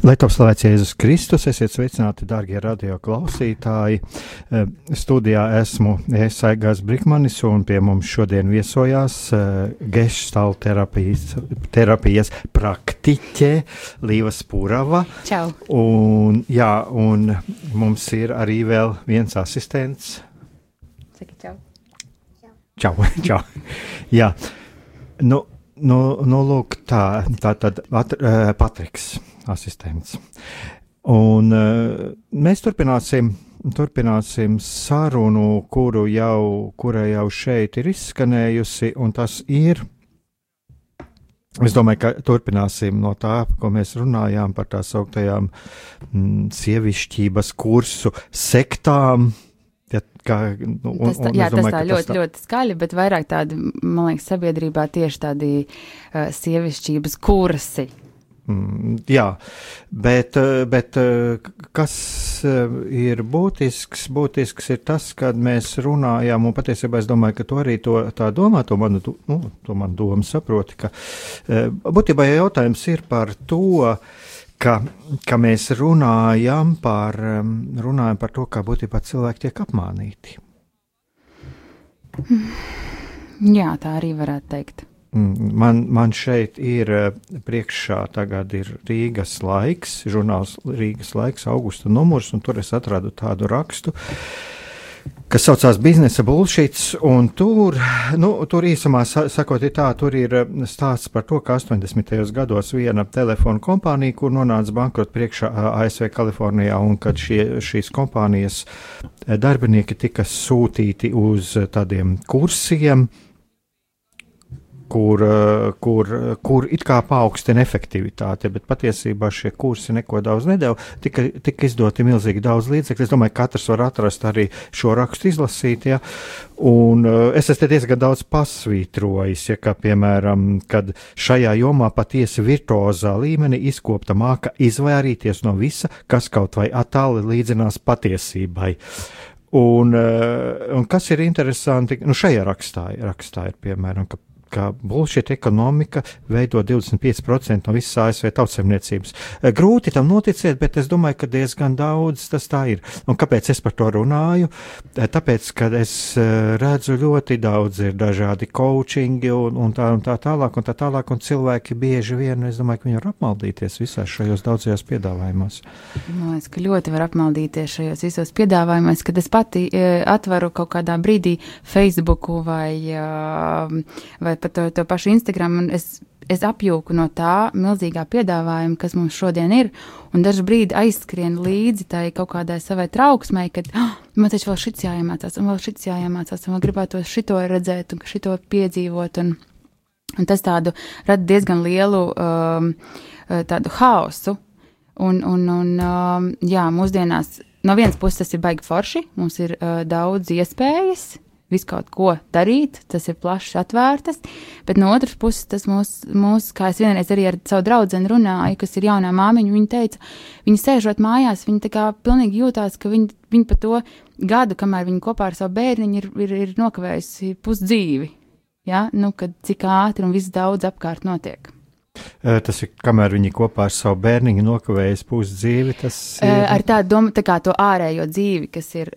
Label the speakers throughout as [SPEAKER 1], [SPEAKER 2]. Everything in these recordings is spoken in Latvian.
[SPEAKER 1] Lai top slavēts Jēzus Kristus, esiet sveicināti, darbie radio klausītāji. Eh, studijā esmu Esaigās Brikmanis, un pie mums šodien viesojās eh, Geštāla terapijas, terapijas praktiķe Līva Spūrava.
[SPEAKER 2] Čau!
[SPEAKER 1] Un, jā, un mums ir arī vēl viens asistents.
[SPEAKER 2] Saki čau!
[SPEAKER 1] Čau! čau. jā, nu, nu, nu lūk, tā, tā tad at, uh, Patriks asistents. Un uh, mēs turpināsim, turpināsim sarunu, kuru jau, kura jau šeit ir izskanējusi, un tas ir. Es domāju, ka turpināsim no tā, ko mēs runājām par tā sauktajām mm, sievišķības kursu sektām. Ja, kā,
[SPEAKER 2] nu, un, tas tā, jā, domāju, tas tā ļoti, tas tā... ļoti skaļi, bet vairāk tādi, man liekas, sabiedrībā tieši tādi uh, sievišķības kursi.
[SPEAKER 1] Mm, jā, bet, eh, bet eh, kas eh, ir būtisks? Būtisks ir tas, kad mēs runājam, un patiesībā es domāju, ka to arī to, tā domā, to manu, nu, to manu domu saproti, ka būtībā jautājums ir par to, ka, ka mēs runājam par, runājam par to, kā būtībā cilvēki tiek apmānīti.
[SPEAKER 2] Jā, tā arī varētu teikt.
[SPEAKER 1] Mm, man, man šeit ir eh, priekšā tagad ir Rīgas laiks, žurnāls Rīgas laiks, augusta numurs, un tur es atradu tādu rakstu, kas saucās biznesa bullshits, tur, nu, tur īsumā sakot, ir tā, tur ir eh, stāsts par to, ka 80. gados viena telefona kompānija, kur nonāca bankrota priekšā ASV Kalifornijā, un kad šie, šīs kompānijas darbinieki tika sūtīti uz tādiem kursiem, kur, eh, kur, kur it kā paaugstina efektivitāti, bet patiesībā šie kursi neko daudz nedēļ. Tika, tika izdoti milzīgi daudz līdzekļu. Es domāju, ka katrs var atrast arī šo rakstu izlasīt. Ja? Un uh, es esmu diezgan daudz pasvītrojis, ja kā piemēram, kad šajā jomā patiesi virtuozā līmenī izkopta māka izvairīties no visa, kas kaut vai attāli līdzinās patiesībai. Un, un kas ir interesanti, nu šajā rakstā, rakstā ir piemēram, ka ka bullshit ekonomika veido 25% no visas ASV tautsemniecības. Eh, grūti tam noticēt, bet es domāju, ka diezgan daudz tas tā ir. Un kāpēc es par to runāju? Eh, tāpēc, ka es eh, redzu ļoti daudz ir dažādi coachingi un, un, tā, un tā tālāk, un tā tālāk, un cilvēki bieži vien, es domāju, ka viņi var apmaldīties visās šajos daudzajos piedāvājumos.
[SPEAKER 2] Man liekas, ka ļoti var apmaldīties šajos visos piedāvājumos, kad es pati atveru kaut kādā brīdī Facebooku vai, vai pat to, to pašu Instagram, es, es apjūku no tā milzīgā piedāvājuma, kas mums šodien ir, un dažu brīdi aizskrien līdzi tai kaut kādai savai trauksmai, kad oh, man taču vēl šits jāiemācās, un vēl šits jāiemācās, un vēl gribētu šito redzēt, un šito piedzīvot, un, un tas tādu rada diezgan lielu um, tādu haosu, un, un, un um, jā, mūsdienās no vienas puses tas ir baigi forši, mums ir uh, daudz iespējas, visu kaut ko darīt, tas ir plašs, atvērtas, bet no otras puses tas mūs, mūs kā es vienreiz arī ar savu draugu runāju, kas ir jaunā māmiņa, viņa teica, viņa sēžot mājās, viņa tā kā pilnīgi jūtās, ka viņa, viņa pa to gadu, kamēr viņa kopā ar savu bērniņu ir, ir, ir nokavējusi pusdzīvi, ja, nu, kad cik ātri un viss daudz apkārt notiek.
[SPEAKER 1] Tas ir kamēr viņi kopā ar savu bērniņu nokavējas pusdzīvi. Ir...
[SPEAKER 2] Ar tādu domu, tā kā to ārējo dzīvi, kas ir,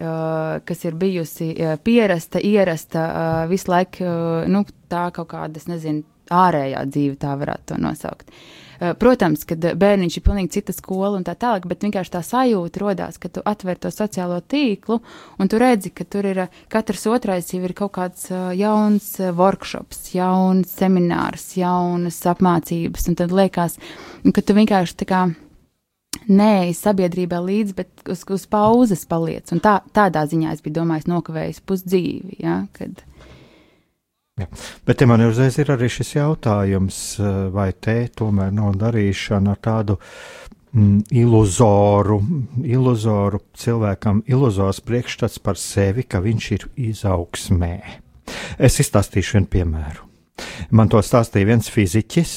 [SPEAKER 2] kas ir bijusi pierasta, ierasta visu laiku, nu, tā kaut kāda, es nezinu, ārējā dzīve, tā varētu to nosaukt. Uh, protams, ka bērniņš ir pilnīgi cita skola un tā tālāk, bet vienkārši tā sajūta rodās, ka tu atver to sociālo tīklu un tu redzi, ka tur ir katrs otrais jau ir kaut kāds jauns workshops, jauns seminārs, jaunas apmācības, un tad liekas, ka tu vienkārši tā kā neej sabiedrībā līdzi, bet uz, uz pauzes paliec. Un tā, tādā ziņā es biju domājis, nokavējis pusdzīvi. Ja, kad...
[SPEAKER 1] Ja. Bet man uzreiz ir arī šis jautājums, vai te tomēr nav darīšana ar tādu mm, iluzoru, iluzoru cilvēkam, iluzors priekšstats par sevi, ka viņš ir izaugsmē. Es izstāstīšu vienu piemēru. Man to stāstīja viens fiziķis,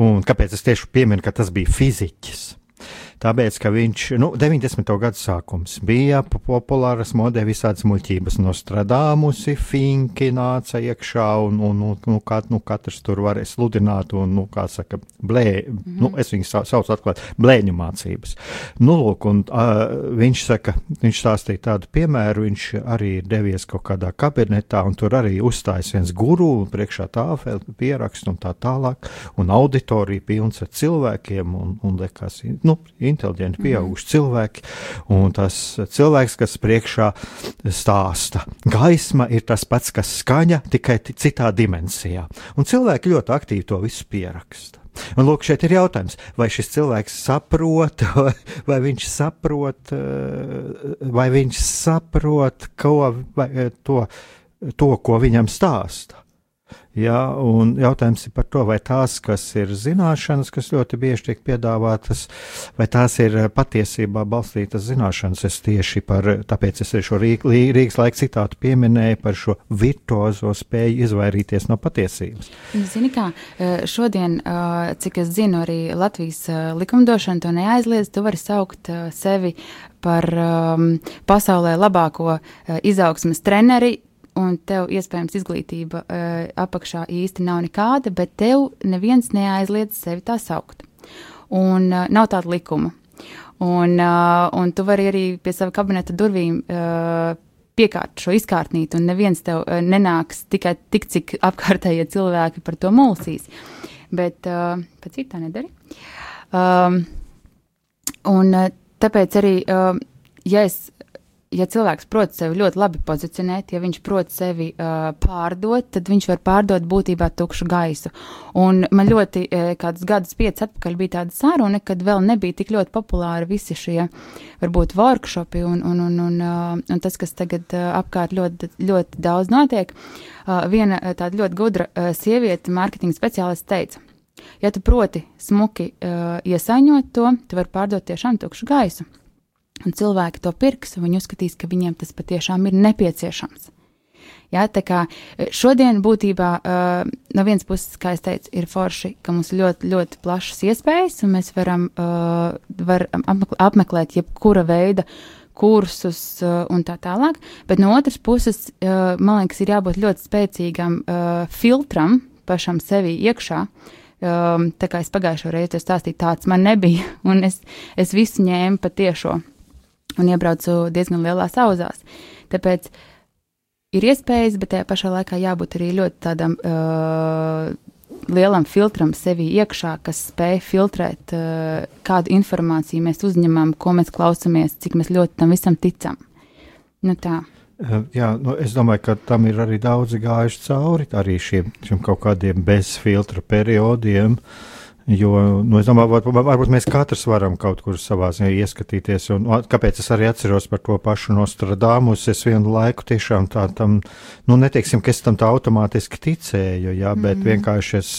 [SPEAKER 1] un kāpēc es tieši pieminu, ka tas bija fiziķis? Tāpēc, ka viņš, nu, 90. gadu sākums bija populāras modē visādas muļķības nostradāmusi, finki nāca iekšā un, un, un nu, kat, nu, katrs tur varēja sludināt un, nu, kā saka, blē, mm -hmm. nu, es viņu sa saucu atklāt, blēņu mācības. Nu, lūk, un uh, viņš saka, viņš stāstīja tādu piemēru, viņš arī ir devies kaut kādā kabinetā un tur arī uzstājas viens guru, priekšā tāfeli, pierakst un tā tālāk, un auditorija pilns ar cilvēkiem un, un liekas, nu, inteliģenti, pieauguši mm. cilvēki, un tas cilvēks, kas priekšā stāsta. Gaisma ir tas pats, kas skaņa, tikai citā dimensijā. Un cilvēki ļoti aktīvi to visu pieraksta. Un lūk, šeit ir jautājums, vai šis cilvēks saprot, vai viņš saprot, vai viņš saprot, ko, vai, to, to, ko viņam stāsta. Jā, un jautājums ir par to, vai tās, kas ir zināšanas, kas ļoti bieži tiek piedāvātas, vai tās ir patiesībā balstītas zināšanas. Es tieši par, tāpēc es šo Rīgas laika citātu pieminēju par šo virtuozo spēju izvairīties no patiesības.
[SPEAKER 2] Zini kā, eh, šodien, eh, cik es zinu, arī Latvijas eh, likumdošana to neaizliedz, tu vari saukt sevi par um, pasaulē labāko izaugsmas treneri, un tev iespējams izglītība uh, apakšā īsti nav nekāda, bet tev neviens neaizliedz sevi tā saukt. Un uh, nav tāda likuma. Un, uh, un tu vari arī pie sava kabineta durvīm uh, piekārt šo izkārtnīt, un neviens tev uh, nenāks tikai tik, cik apkārtējie cilvēki par to mulsīs. Bet uh, pēc citā nedari. Um, un uh, tāpēc arī, uh, ja es ja cilvēks prot sevi ļoti labi pozicionēt, ja viņš prot sevi uh, pārdot, tad viņš var pārdot būtībā tukšu gaisu. Un man ļoti, uh, kādus gadus pieci atpakaļ bija tāda saruna, kad vēl nebija tik ļoti populāri visi šie, varbūt, workshopi un, un, un, un, uh, un tas, kas tagad uh, apkārt ļoti, ļoti daudz notiek. Uh, viena uh, tāda ļoti gudra uh, sieviete, mārketinga speciālists teica, ja tu proti smuki uh, iesaņot to, tu vari pārdot tiešām tukšu gaisu. Un cilvēki to pirks, un viņi uzskatīs, ka viņiem tas patiešām ir nepieciešams. Jā, tā kā e, šodien būtībā uh, no vienas puses, kā es teicu, ir forši, ka mums ir ļoti, ļoti plašas iespējas, un mēs varam, uh, var apmeklēt jebkura veida kursus uh, un tā tālāk, bet no otras puses, uh, man liekas, ir jābūt ļoti spēcīgam uh, filtram pašam sevi iekšā. Um, tā kā es pagājušo reizi stāstīju, tāds man nebija, un es, es visu ņēmu patiešo un iebraucu diezgan lielās auzās. Tāpēc ir iespējas, bet tajā pašā laikā jābūt arī ļoti tādam uh, lielam filtram sevī iekšā, kas spēj filtrēt, uh, kādu informāciju mēs uzņemam, ko mēs klausamies, cik mēs ļoti tam visam ticam. Nu tā.
[SPEAKER 1] Uh, jā, nu es domāju, ka tam ir arī daudzi gājuši cauri arī šiem, šiem kaut kādiem bezfiltra periodiem. Uh, Jo, nu, es domāju, varbūt, varbūt mēs katrs varam kaut kur savā ziņā ieskatīties. Un, kāpēc es arī atceros par to pašu Nostradāmus? Es vienu laiku tiešām tā tam, nu, neteiksim, ka es tam tā automātiski ticēju, jā, bet mm. vienkārši es,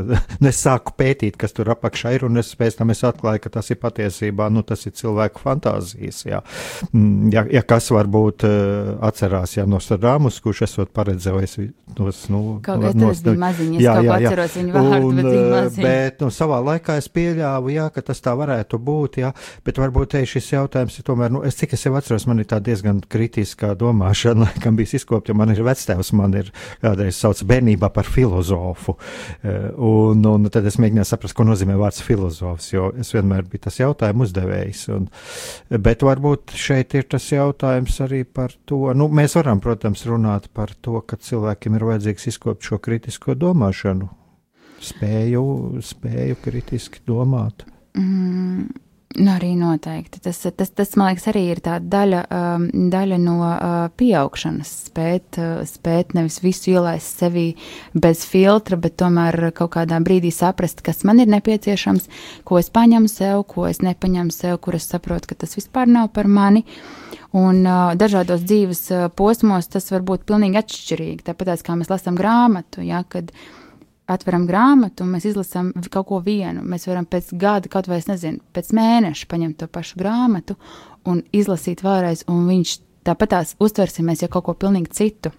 [SPEAKER 1] es sāku pētīt, kas tur apakšā ir, un es pēc tam es atklāju, ka tas ir patiesībā, nu, tas ir cilvēku fantāzijas, jā. Mm, ja, ja kas varbūt atcerās, jā, Nostradāmus, kurš esot paredzējis tos, nu,
[SPEAKER 2] kaut no, tas bija maziņas, jā, jā, jā. atceros viņu vārdu,
[SPEAKER 1] un, bet viņa maziņa. Bet, nu, savā laikā es pieļāvu, jā, ka tas tā varētu būt, jā, bet varbūt te šis jautājums ir tomēr, nu, es cik es jau atceros, man ir tā diezgan kritiskā domāšana, laikam bija izkopta, jo man ir vectēvs, man ir kādreiz sauc bērnībā par filozofu, eh, un, un tad es mēģināju saprast, ko nozīmē vārds filozofs, jo es vienmēr biju tas jautājumu uzdevējs, un, bet varbūt šeit ir tas jautājums arī par to, nu, mēs varam, protams, runāt par to, ka cilvēkiem ir vajadzīgs izkopt šo kritisko domāšanu, spēju, spēju kritiski domāt.
[SPEAKER 2] Mm, Nu, arī noteikti. Tas, tas, tas, man liekas, arī ir tā daļa, um, daļa no uh, pieaugšanas. Spēt, uh, spēt nevis visu ielaist sevī bez filtra, bet tomēr kaut kādā brīdī saprast, kas man ir nepieciešams, ko es paņemu sev, ko es nepaņemu sev, kur es saprotu, ka tas vispār nav par mani. Un uh, dažādos dzīves uh, posmos tas var būt pilnīgi atšķirīgi. Tāpat kā mēs lasām grāmatu, ja, kad uh, atveram grāmatu un mēs izlasām kaut ko vienu. Mēs varam pēc gada, kaut vai es nezinu, pēc mēneša paņemt to pašu grāmatu un izlasīt vēlreiz, un viņš tāpat tās uztversimies jau kaut ko pilnīgi citu.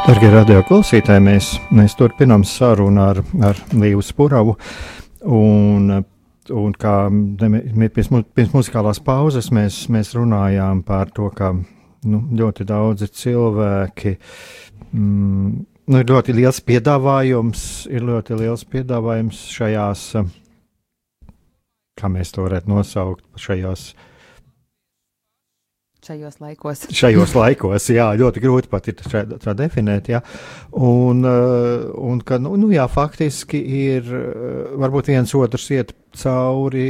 [SPEAKER 1] Darbie radio klausītāji, mēs, mēs turpinām sarunu ar, ar Līvu Spuravu. Un, un kā pirms, pirms muzikālās pauzes mēs, mēs runājām par to, ka nu, ļoti daudzi cilvēki. Mm, nu, ir ļoti liels piedāvājums, ir ļoti liels piedāvājums šajās, kā mēs to varētu nosaukt, šajās uh,
[SPEAKER 2] šajos laikos.
[SPEAKER 1] šajos laikos, jā, ļoti grūti pat ir tā definēt, jā. Un, eh, un ka, nu, nu jā, faktiski ir, eh, varbūt viens otrs iet cauri,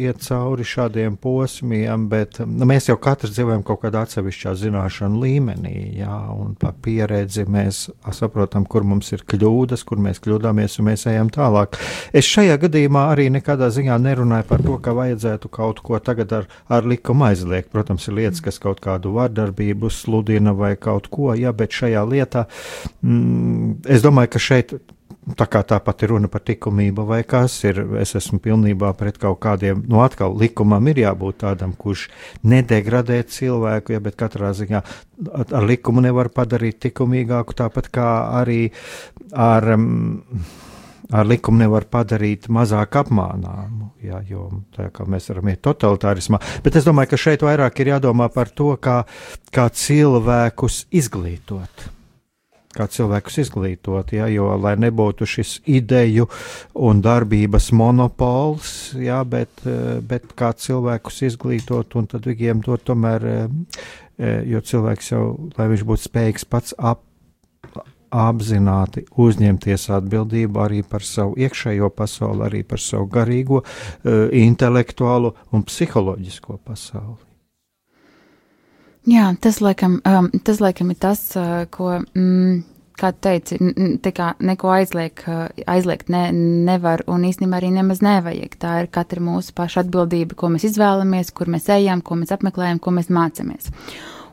[SPEAKER 1] iet cauri šādiem posmiem, bet nu, mēs jau katrs dzīvojam kaut kādā atsevišķā zināšanu līmenī, jā, un pa pieredzi mēs saprotam, kur mums ir kļūdas, kur mēs kļūdāmies, un mēs ejam tālāk. Es šajā gadījumā arī nekādā ziņā nerunāju par to, ka vajadzētu kaut ko tagad ar, ar likumu aizliegt. Protams, ir lietas, kas kaut kādu vardarbību sludina vai kaut ko, jā, bet šajā lietā mm, es domāju, ka šeit tā kā tāpat ir runa par likumību vai kas ir, es esmu pilnībā pret kaut kādiem, nu atkal likumam ir jābūt tādam, kurš nedegradē cilvēku, ja, bet katrā ziņā ar likumu nevar padarīt likumīgāku, tāpat kā arī ar. Um, ar likumu nevar padarīt mazāk apmānāmu, jā, jo tā kā mēs varam iet totalitārismā. Bet es domāju, ka šeit vairāk ir jādomā par to, kā, kā cilvēkus izglītot kā cilvēkus izglītot, ja, jo lai nebūtu šis ideju un darbības monopols, ja, bet, eh, bet kā cilvēkus izglītot un tad viņiem dot tomēr, eh, eh, jo cilvēks jau, lai viņš būtu spējīgs pats ap, apzināti uzņemties atbildību arī par savu iekšējo pasauli, arī par savu garīgo, intelektuālo un psiholoģisko pasauli.
[SPEAKER 2] Jā, tas laikam, um, tas laikam ir tas, uh, ko, mm, kā teici, tā kā neko aizliek, uh, aizliegt ne, nevar un īstenībā arī nemaz nevajag. Tā ir katra mūsu paša atbildība, ko mēs izvēlamies, kur mēs ejam, ko mēs apmeklējam, ko mēs mācāmies.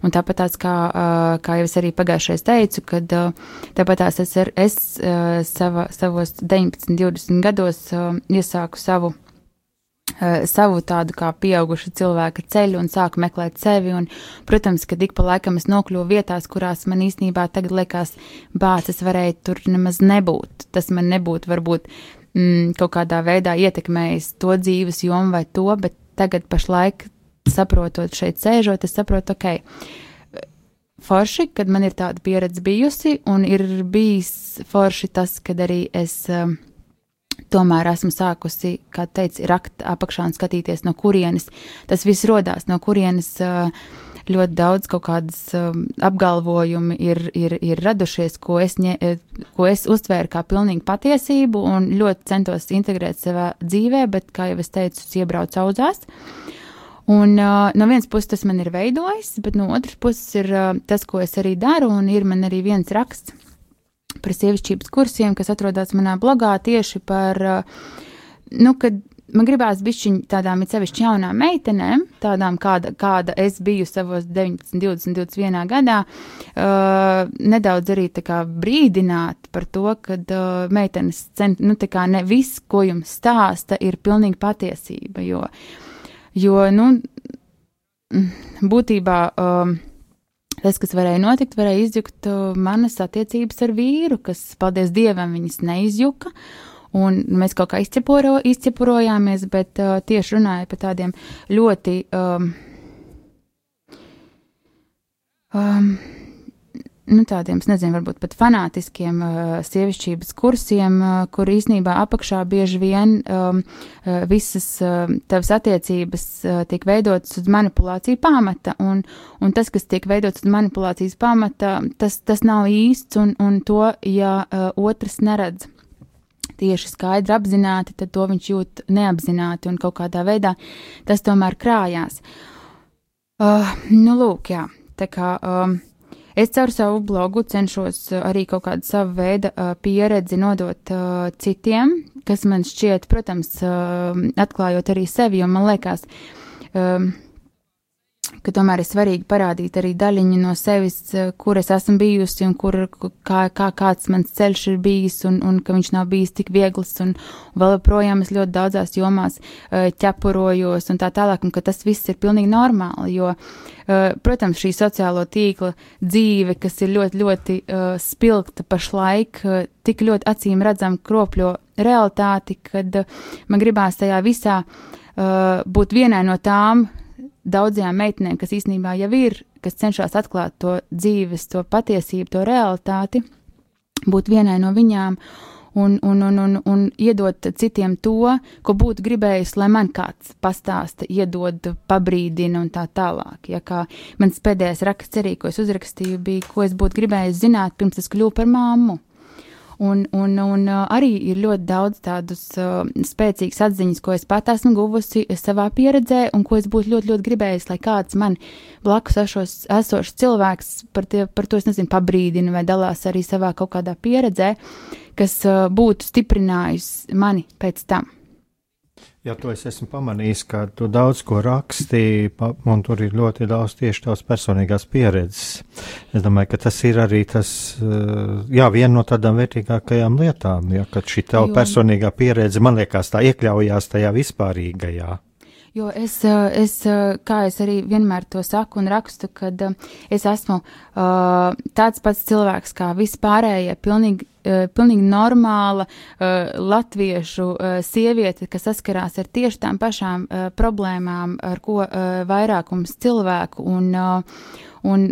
[SPEAKER 2] Un tāpat tās, kā, uh, kā jau es arī pagājušajā teicu, kad uh, tāpat tās es, ar, es sava, savos 19, 20 gados iesāku savu savu tādu kā pieauguša cilvēka ceļu un sāku meklēt sevi. Un, protams, ka ik pa laikam es nokļuvu vietās, kurās man īstenībā tagad liekas, bācis varēja tur nemaz nebūt. Tas man nebūtu varbūt mm, kaut kādā veidā ietekmējis to dzīves jomu vai to, bet tagad pašlaik saprotot šeit sēžot, es saprotu, ok. Forši, kad man ir tāda pieredze bijusi, un ir bijis forši tas, kad arī es uh, tomēr esmu sākusi, kā teicu, rakt apakšā un skatīties, no kurienes tas viss rodās, no kurienes ļoti daudz kaut kādas apgalvojumi ir, ir, ir radušies, ko es, ņē, ko es uztvēru kā pilnīgi patiesību un ļoti centos integrēt savā dzīvē, bet, kā jau es teicu, iebraucu audzās. Un uh, no vienas puses tas man ir veidojis, bet no otras puses ir uh, tas, ko es arī daru, un ir man arī viens raksts, par sievišķības kursiem, kas atrodas manā blogā tieši par, nu, kad man gribās bišķiņ tādām it sevišķi jaunām meitenēm, tādām kāda, kāda es biju savos 19, 20, 21 gadā, uh, nedaudz arī tā kā brīdināt par to, ka uh, meitenes cent, nu, tā kā ne viss, ko jums stāsta, ir pilnīgi patiesība, jo, jo, nu, būtībā, um, uh, Tas, kas varēja notikt, varēja izjukt uh, manas attiecības ar vīru, kas, paldies Dievam, viņas neizjuka. Un mēs kaut kā izķepuro, izķepurojāmies, bet uh, tieši runāja par tādiem ļoti um, um, nu, tādiem, nezinu, varbūt pat fanātiskiem uh, sievišķības kursiem, uh, kur īsnībā apakšā bieži vien um, uh, visas uh, tavas attiecības uh, tiek veidotas uz manipulāciju pamata, un, un tas, kas tiek veidots uz manipulācijas pamata, tas, tas nav īsts, un, un to, ja uh, otrs neredz tieši skaidri apzināti, tad to viņš jūt neapzināti, un kaut kādā veidā tas tomēr krājās. Uh, nu, lūk, jā, tā kā. Um, Es caur savu blogu cenšos uh, arī kaut kādu savu veidu uh, pieredzi nodot uh, citiem, kas man šķiet, protams, atklājot arī sevi, jo man liekas, ka tomēr ir svarīgi parādīt arī daļiņu no sevis, eh, kur es esmu bijusi un kur, kā, kā kāds mans ceļš ir bijis un, un ka viņš nav bijis tik viegls un, un vēl joprojām es ļoti daudzās jomās uh, ķepurojos un tā tālāk, un ka tas viss ir pilnīgi normāli, jo, uh, protams, šī sociālo tīkla dzīve, kas ir ļoti, ļoti spilgta pašlaik, tik ļoti acīm redzam kropļo realitāti, kad man gribās tajā visā būt vienai no tām, daudzajām meitenēm, kas īstenībā jau ir, kas cenšas atklāt to dzīves, to patiesību, to realitāti, būt vienai no viņām un, un, un, un, un iedot citiem to, ko būtu gribējis, lai man kāds pastāsta, iedod, pabrīdina un tā tālāk. Ja kā mans pēdējais raksts arī, ko es uzrakstīju, bija, ko es būtu gribējis zināt, pirms es kļuvu par māmu. Un, un, un uh, arī ir ļoti daudz tādas uh, spēcīgas atziņas, ko es pat esmu guvusi savā pieredzē, un ko es būtu ļoti, ļoti gribējis, lai kāds man blakus esošs, esošs cilvēks par, tie, par to, es nezinu, pabrīdina vai dalās arī savā kaut kādā pieredzē, kas uh, būtu stiprinājis mani pēc tam.
[SPEAKER 1] Jā, to es esmu pamanījis, ka tu daudz ko rakstīji, un tur ir ļoti daudz tieši tavas personīgās pieredzes. Es domāju, ka tas ir arī tas, eh, jā, viena no tādām vērtīgākajām lietām, ja, kad šī tava jo. personīgā pieredze, man liekas, tā iekļaujās tajā vispārīgajā.
[SPEAKER 2] Jo es, eh, es, eh, kā es arī vienmēr to saku un rakstu, kad es esmu tāds pats cilvēks kā vispārējie, pilnīgi, pilnīgi normāla uh, latviešu uh, sieviete, kas saskarās ar tieši tām pašām problēmām, ar ko vairākums cilvēku un, un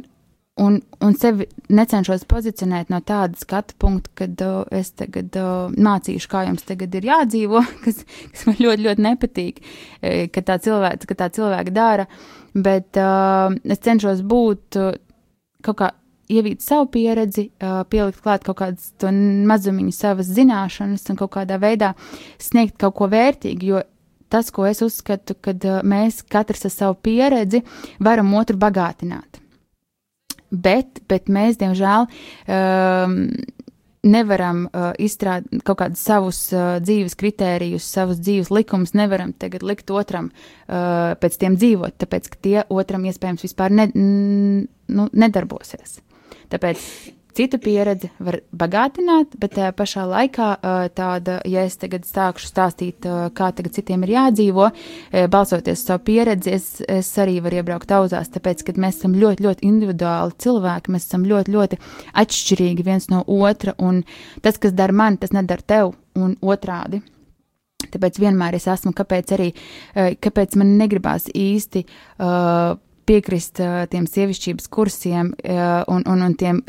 [SPEAKER 2] un, un sevi necenšos pozicionēt no tāda skatu punkta, kad uh, es tagad uh, mācīšu, kā jums tagad ir jādzīvo, kas, kas man ļoti, ļoti nepatīk, ka tā cilvēka, ka tā cilvēka dara, bet uh, es cenšos būt uh, kaut kā ievīt savu pieredzi, pielikt klāt kaut kādas to mazumiņu savas zināšanas un kaut kādā veidā sniegt kaut ko vērtīgu, jo tas, ko es uzskatu, kad mēs katrs ar savu pieredzi varam otru bagātināt. Bet, bet mēs, diemžēl, um, nevaram uh, izstrādāt kaut kādus savus uh, dzīves kritērijus, savus dzīves likumus, nevaram tagad likt otram uh, pēc tiem dzīvot, tāpēc, ka tie otram iespējams vispār ne, n, nu, nedarbosies. Tāpēc citu pieredzi var bagātināt, bet tajā pašā laikā tāda, ja es tagad sākšu stāstīt, kā tagad citiem ir jādzīvo, balsoties uz savu pieredzi, es, es arī varu iebraukt auzās, tāpēc, ka mēs esam ļoti, ļoti individuāli cilvēki, mēs esam ļoti, ļoti atšķirīgi viens no otra, un tas, kas dara mani, tas nedara tev, un otrādi. Tāpēc vienmēr es esmu, kāpēc arī, kāpēc man negribās īsti uh, piekrist tiem sievišķības kursiem un, un, un tiem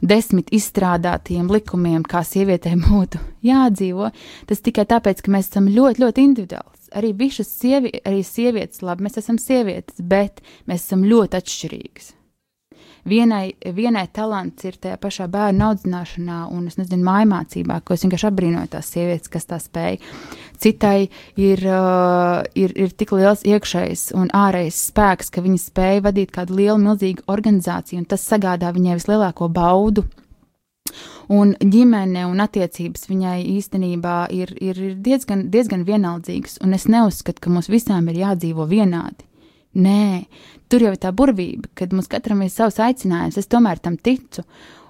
[SPEAKER 2] desmit izstrādātiem likumiem, kā sievietēm būtu jādzīvo, tas tikai tāpēc, ka mēs esam ļoti, ļoti individuāls. Arī bišas sievi, arī sievietes, labi, mēs esam sievietes, bet mēs esam ļoti atšķirīgas. Vienai, vienai talants ir tajā pašā bērnu audzināšanā, un es nezinu, mājmācībā, ko es vienkārši apbrīnoju tās sievietes, kas tā spēj. Citai ir, uh, ir, ir tik liels iekšējs un ārējs spēks, ka viņa spēja vadīt kādu lielu, milzīgu organizāciju, un tas sagādā viņai vislielāko baudu. Un ģimene un attiecības viņai īstenībā ir, ir diezgan, diezgan vienaldzīgas, un es neuzskatu, ka mums visām ir jādzīvo vienādi. Nē, tur jau ir tā burvība, kad mums katram ir savs aicinājums. Es tomēr tam ticu.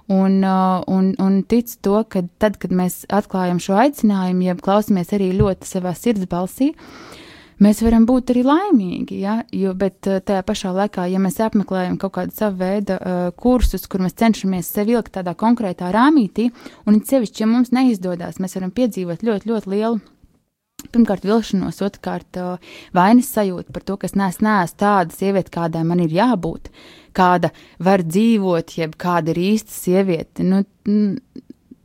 [SPEAKER 2] Un, uh, un, un ticu to, ka tad, kad mēs atklājam šo aicinājumu, ja klausamies arī ļoti savā sirds balsī, mēs varam būt arī laimīgi. Ja? Jo, bet uh, tajā pašā laikā, ja mēs apmeklējam kaut kādu savu veidu uh, kursus, kur mēs cenšamies sevi ilgt tādā konkrētā rāmītī, un it sevišķi, ja mums neizdodas, mēs varam piedzīvot ļoti, ļoti lielu Pirmkārt, vilšanos, otrkārt, vainas sajūta par to, ka es neesmu, neesmu tāda sieviete, kādai man ir jābūt, kāda var dzīvot, jeb kāda ir īsta sieviete. Nu,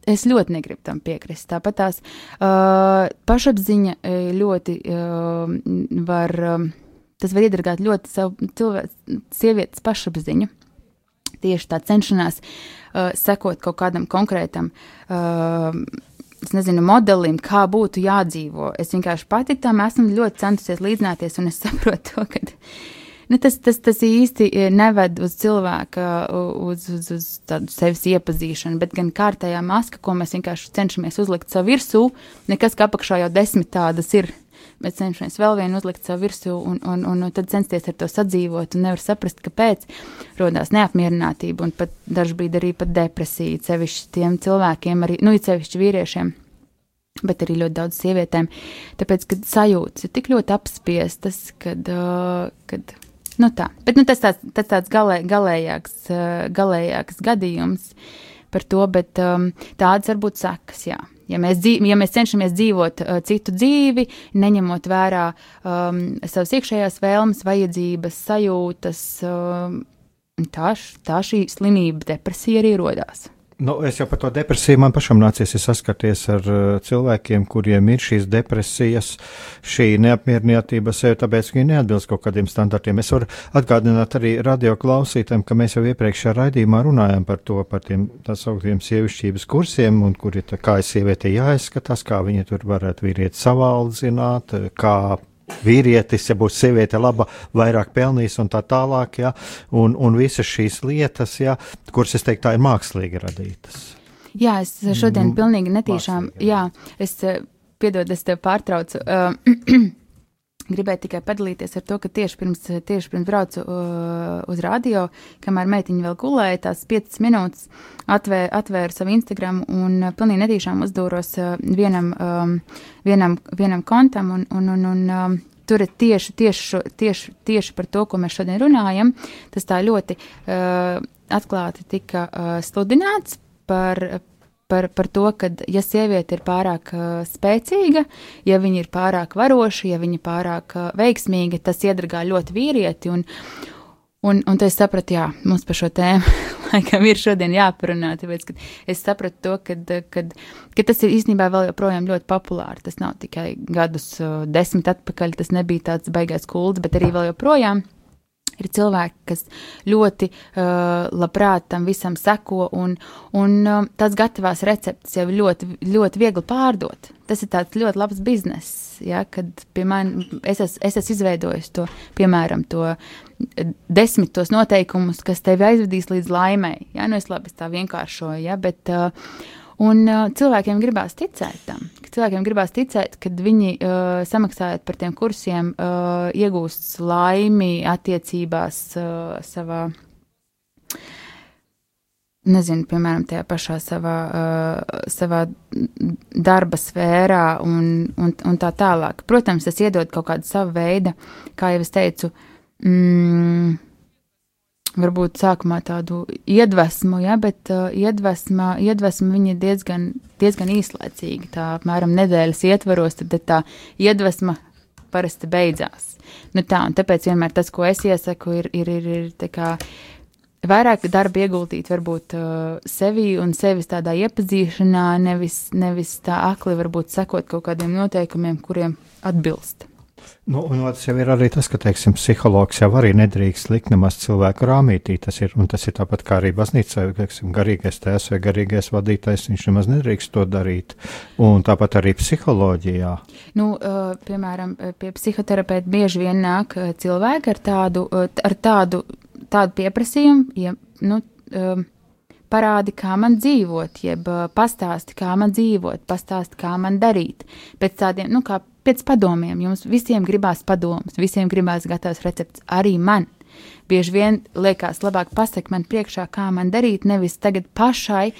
[SPEAKER 2] es ļoti negribu tam piekrist. Tāpat tās uh, pašapziņa ļoti uh, var, uh, tas var iedragāt ļoti savu cilvēku, sievietes pašapziņu. Tieši tā cenšanās uh, sekot kaut kādam konkrētam. Uh, es nezinu, modelim, kā būtu jādzīvo. Es vienkārši pati tam esmu ļoti centusies līdzināties, un es saprotu to, ka nu, tas, tas, tas īsti neved uz cilvēka, uz, uz, uz tādu sevis iepazīšanu, bet gan kārtējā maska, ko mēs vienkārši cenšamies uzlikt savu virsū, nekas, ka apakšā jau desmit tādas ir. Mēs cenšamies vēl vienu uzlikt savu virsū, un, un, un, un tad censties ar to sadzīvot, un nevar saprast, kāpēc rodās neapmierinātība, un pat dažkārt arī pat depresija, sevišķi tiem cilvēkiem, arī, nu, sevišķi vīriešiem bet arī ļoti daudz sievietēm. Tāpēc, kad sajūtas ir tik ļoti apspiestas, kad, uh, kad nu tā, bet nu, tas tāds, tas tāds galē, galējāks, galējāks gadījums par to, bet um, tādas var būt sekas, jā. Ja mēs, dzīv, ja mēs cenšamies dzīvot uh, citu dzīvi, neņemot vērā um, savas iekšējās vēlmes, vajadzības, sajūtas, um, tā, tā šī slimība, depresija arī rodās.
[SPEAKER 1] Nu, es jau par to depresiju man pašam nācies saskarties ar uh, cilvēkiem, kuriem ir šīs depresijas, šī neapmierinātība sev, tāpēc viņi neatbilst kaut kādiem standartiem. Es varu atgādināt arī radio klausītājiem, ka mēs jau iepriekšējā raidījumā runājām par to, par tiem tā sauktiem sievišķības kursiem, un kur ir tā kā sieviete jāizskatās, kā viņa tur varētu vīrieti savaldzināt, kā vīrietis, ja būs sieviete laba, vairāk pelnīs un tā tālāk, ja, un, un visas šīs lietas, ja, kuras, es teiktu, tā ir mākslīgi radītas.
[SPEAKER 2] Jā, es šodien mm, pilnīgi netīšām, mākslīgi, jā. es, eh, piedod, es tev pārtraucu. Uh, Gribēju tikai padalīties ar to, ka tieši pirms, tieši pirms braucu uh, uz radio, kamēr meitiņa vēl gulēja, tās 5 minūtes atvēra, atvēra savu Instagram un uh, pilnīgi netīšām uzdūros uh, vienam, um, vienam, vienam kontam un, un, un, un um, tur ir tieši, tieši, tieši, tieši par to, ko mēs šodien runājam. Tas tā ļoti uh, atklāti tika uh, sludināts par, par, par to, ka, ja sieviete ir pārāk uh, spēcīga, ja viņa ir pārāk varoša, ja viņa ir pārāk uh, veiksmīga, tas iedragā ļoti vīrieti. Un, un, un es sapratu, jā, mums par šo tēmu laikam ir šodien jāparunā, tāpēc, es sapratu to, ka, kad, ka tas ir īstenībā vēl joprojām ļoti populāri. Tas nav tikai gadus uh, desmit atpakaļ, tas nebija tāds baigais kults, bet arī vēl joprojām Ir cilvēki, kas ļoti uh, labprāt tam visam seko, un, un uh, tās gatavās receptes jau ļoti, ļoti viegli pārdot. Tas ir tāds ļoti labs bizness, ja, kad pie manis es, es, es esmu izveidojis to, piemēram, to desmitos noteikumus, kas tevi aizvedīs līdz laimei. Ja, nu es labi es tā vienkāršoju, ja, bet uh, Un uh, cilvēkiem gribās ticēt tam. Cilvēkiem gribās ticēt, ka viņi uh, samaksājot par tiem kursiem, uh, iegūst laimi attiecībās uh, savā. Nezinu, piemēram, tajā pašā savā, uh, savā darba sfērā un, un, un tā tālāk. Protams, tas iedod kaut kādu savu veidu, kā jau es teicu, mm, varbūt sākumā tādu iedvesmu, ja, bet uh, iedvesma, iedvesma viņa diezgan, diezgan īslaicīga. Tā apmēram nedēļas ietvaros, tad tā iedvesma parasti beidzās. Nu tā, tāpēc vienmēr tas, ko es iesaku, ir, ir, ir, ir kā vairāk darba ieguldīt varbūt uh, sevi un sevis tādā iepazīšanā, nevis, nevis tā akli varbūt sekot kaut kādiem noteikumiem, kuriem atbilst.
[SPEAKER 1] Nu, un otrs jau ir arī tas, ka, teiksim, psihologs jau arī nedrīkst likt nemaz cilvēku rāmītī. Tas ir, un tas ir tāpat kā arī baznīcā, teiksim, garīgais tēvs vai garīgais vadītājs, viņš nemaz nedrīkst to darīt. Un tāpat arī psiholoģijā.
[SPEAKER 2] Nu, piemēram, pie psihoterapeita bieži vien nāk cilvēki ar tādu, ar tādu, tādu pieprasījumu, ja, nu, parādi, kā man dzīvot, jeb pastāsti, kā man dzīvot, pastāsti, kā man darīt. Pēc tādiem, nu, kā pēc padomiem. Jums visiem gribās padomus, visiem gribās gatavs recepts, arī man. Bieži vien liekas, labāk pasakot man priekšā, kā man darīt, nevis tagad pašai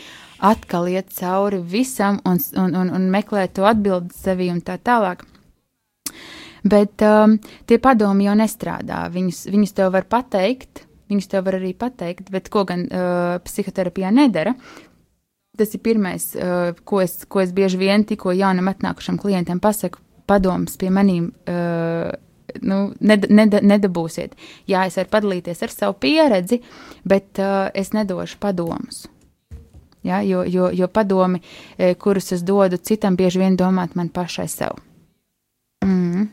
[SPEAKER 2] atkal iet cauri visam un, un, un, un meklēt to atbildi sevi un tā tālāk. Bet um, tie padomi jau nestrādā. Viņus, viņus tev var pateikt, viņus tev var arī pateikt, bet ko gan uh, psihoterapijā nedara. Tas ir pirmais, uh, ko, es, ko es bieži vien tikko jaunam atnākušam klientam pasaku padoms pie manīm. Uh, nu, ned, ned, nedabūsiet. Jā, es varu padalīties ar savu pieredzi, bet uh, es nedošu padomus. Ja, jo, jo, jo padomi, eh, kurus es dodu citam, bieži vien domāt man pašai sev. Mm.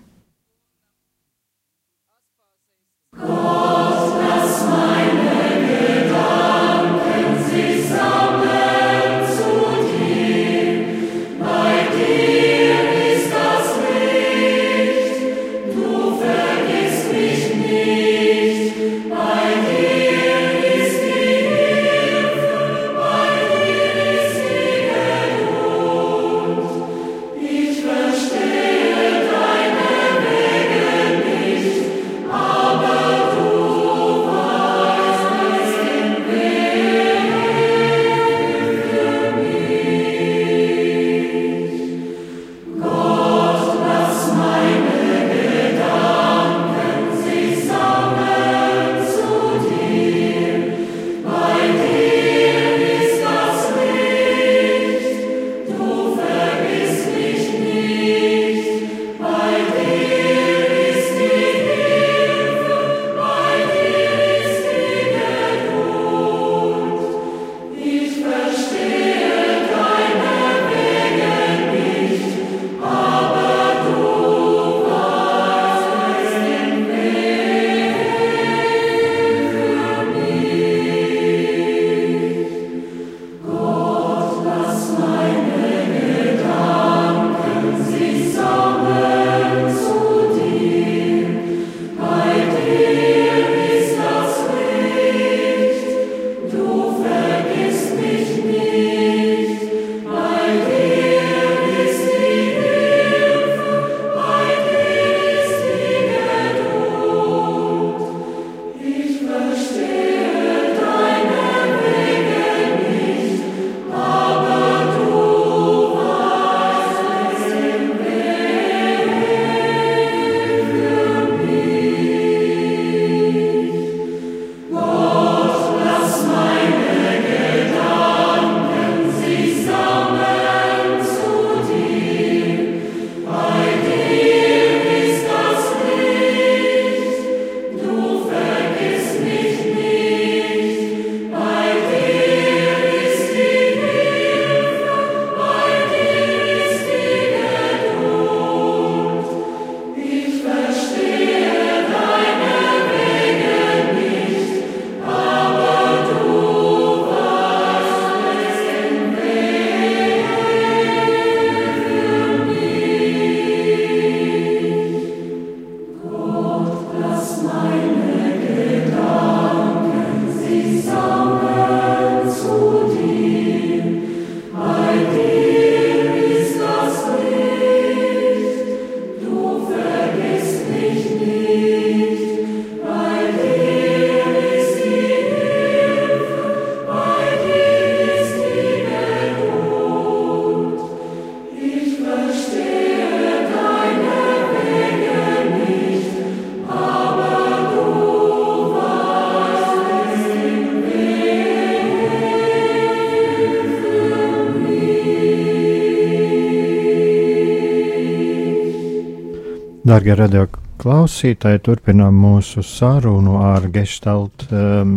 [SPEAKER 1] Darbie radio klausītāji, turpinām mūsu sarunu ar gestalt um,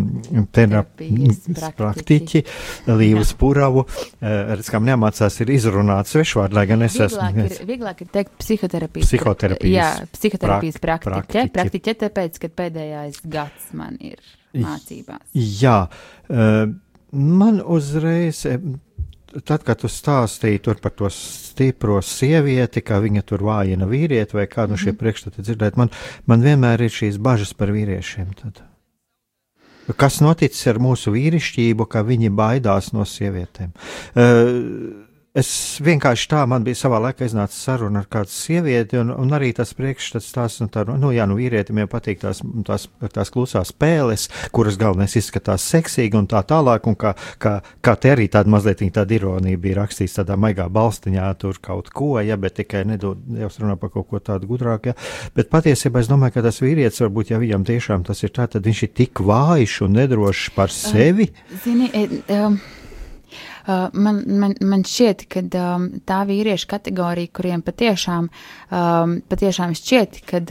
[SPEAKER 1] terapijas praktiķi Līvu Spuravu. Uh, redz, kam neamācās ir izrunāt svešvārdu, lai gan es esmu.
[SPEAKER 2] Vieglāk ir, vieglāk ir teikt psihoterapijas.
[SPEAKER 1] Psihoterapijas.
[SPEAKER 2] Jā, psihoterapijas
[SPEAKER 1] prak-
[SPEAKER 2] praktiķe.
[SPEAKER 1] praktiķe.
[SPEAKER 2] Praktiķe tāpēc, ka pēdējais gads man ir mācībās.
[SPEAKER 1] Jā, uh, man uzreiz. Tad, kad tu stāstīji par to stipro sievieti, kā viņa tur vājina vīrieti, vai kādu no šiem priekšstatiem dzirdēt, man, man vienmēr ir šīs bažas par vīriešiem. Tad. Kas noticis ar mūsu vīrišķību, ka viņi baidās no sievietēm? Uh, Es vienkārši tā, man bija savā laikā iznāca saruna ar kādu sievieti, un, un arī tas priekšstats tās, nu, tā, nu, jā, nu, vīrietim jau patīk tās, tās, tās klusās spēles, kuras galvenais izskatās seksīgi un tā tālāk, un kā, kā, kā te arī tāda mazliet tāda ironija bija rakstīts tādā maigā balstiņā, tur kaut ko, ja, bet tikai nedod, jau runā par kaut ko tādu gudrāku, ja, bet patiesībā es domāju, ka tas vīrietis varbūt, ja viņam tiešām tas ir tā, tad viņš ir tik vājš un nedrošs par sevi.
[SPEAKER 2] Zini, um, man, man, man šķiet, ka um, tā vīriešu kategorija, kuriem patiešām, um, patiešām šķiet, ka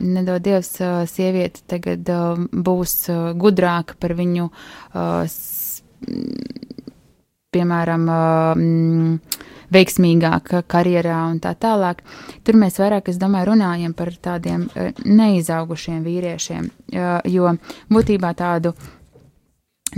[SPEAKER 2] nedod Dievs sieviete tagad būs gudrāka par viņu, piemēram, mm, veiksmīgāka karjerā un tā tālāk. Tur mēs vairāk, es domāju, runājam par tādiem neizaugušiem vīriešiem, jo būtībā tādu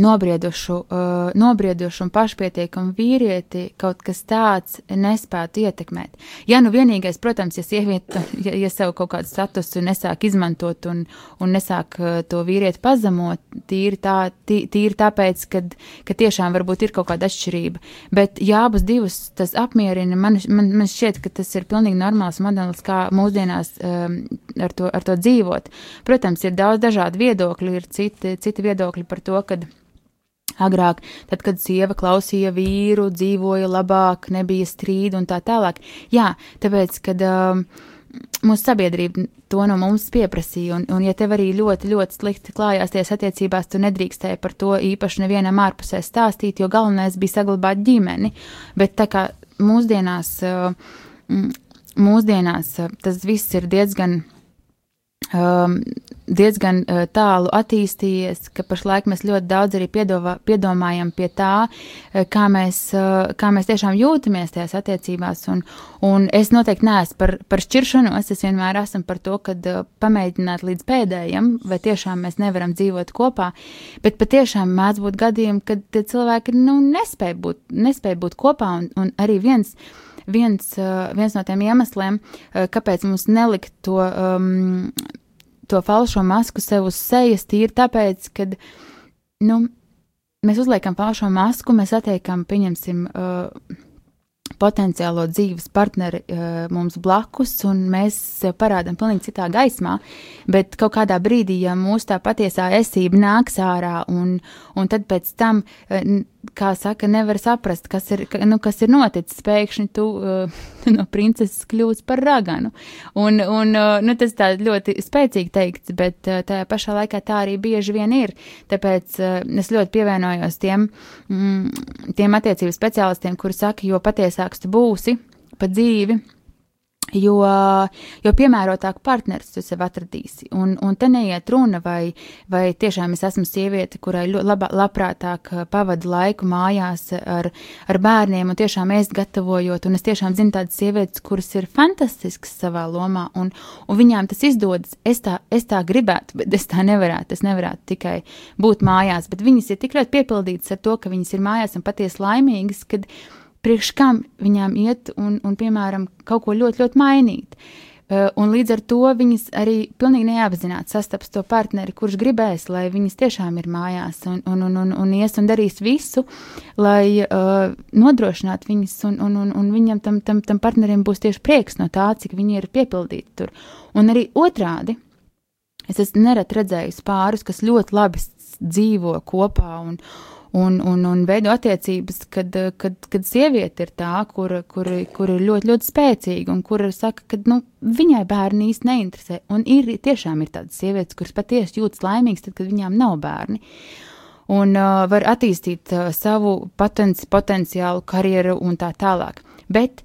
[SPEAKER 2] nobriedušu, uh, nobriedušu un pašpietiekumu vīrieti kaut kas tāds nespētu ietekmēt. Ja nu vienīgais, protams, ja sieviete, ja, ja sev kaut kādu statusu nesāk izmantot un, un nesāk uh, to vīrieti pazemot, tīri, tā, tī, tīri tāpēc, ka, ka tiešām varbūt ir kaut kāda atšķirība. Bet ja abus divus tas apmierina, man, man, man šķiet, ka tas ir pilnīgi normāls modelis, kā mūsdienās um, ar, to, ar to dzīvot. Protams, ir daudz dažādu viedokļu, ir citi, citi viedokļi par to, ka Agrāk, tad, kad sieva klausīja vīru, dzīvoja labāk, nebija strīdu un tā tālāk. Jā, tāpēc, kad um, mūsu sabiedrība to no mums pieprasīja, un, un ja tev arī ļoti, ļoti slikti klājās tajās attiecībās, tu nedrīkstēji par to īpaši nevienam ārpusē stāstīt, jo galvenais bija saglabāt ģimeni. Bet tā kā mūsdienās, uh, mūsdienās uh, tas viss ir diezgan um, diezgan uh, tālu attīstījies, ka pašlaik mēs ļoti daudz arī piedovā, piedomājam pie tā, uh, kā mēs, uh, kā mēs tiešām jūtamies tajās attiecībās. Un, un es noteikti neesmu par, par šķiršanos, es vienmēr esmu par to, ka uh, pamēģināt līdz pēdējiem, vai tiešām mēs nevaram dzīvot kopā, bet patiešām mēdz būt gadījumi, kad tie cilvēki nu, nespēja, būt, nespēja būt kopā, un, un arī viens viens, viens no tiem iemesliem, kāpēc mums nelikt to, um, to falšo masku sev uz sejas, tīri tāpēc, ka, nu, mēs uzliekam falšo masku, mēs attiekam, pieņemsim, uh, potenciālo dzīves partneri uh, mums blakus, un mēs sev parādām pilnīgi citā gaismā. Bet kaut kādā brīdī, ja mūsu tā patiesā esība nāks ārā, un, un tad pēc tam, uh, kā saka, nevar saprast, kas ir, nu, kas ir noticis. Pēkšņi tu uh, no princeses kļūsi par raganu. Un, un uh, nu, tas tā ļoti spēcīgi teikts, bet uh, tajā pašā laikā tā arī bieži vien ir. Tāpēc uh, es ļoti pievienojos tiem, mm, tiem attiecību speciālistiem, kuri saka, jo patiesāks tu būsi pa dzīvi, Jo, jo piemērotāku partneri tu sev atradīsi. Un, un te neiet runa, vai, vai tiešām es esmu sieviete, kurai laba, labprātāk pavadu laiku mājās ar, ar bērniem un tiešām ēst gatavojot. Un es tiešām zinu tādas sievietes, kuras ir fantastiskas savā lomā, un, un viņām tas izdodas. Es tā, es tā gribētu, bet es tā nevarētu. Es nevarētu tikai būt mājās, bet viņas ir tik ļoti piepildītas ar to, ka viņas ir mājās un patiesi laimīgas, kad priekš kam viņām iet un, un piemēram, kaut ko ļoti, ļoti mainīt. Uh, un līdz ar to viņas arī pilnīgi neapzināti sastaps to partneri, kurš gribēs, lai viņas tiešām ir mājās un, un, un, un, un ies un darīs visu, lai uh, nodrošinātu viņas, un, un, un, un viņam tam, tam, tam partnerim būs tieši prieks no tā, cik viņi ir piepildīti tur. Un arī otrādi, es esmu nerad redzējusi pārus, kas ļoti labi dzīvo kopā un, un, un, un veido attiecības, kad, kad, kad sieviete ir tā, kur, kur, kur ir ļoti, ļoti spēcīga un kur saka, ka nu, viņai bērni īsti neinteresē. Un ir tiešām ir tādas sievietes, kuras patiesi jūtas laimīgas, tad, kad viņām nav bērni. Un uh, var attīstīt uh, savu potenci, potenciālu karjeru un tā tālāk. Bet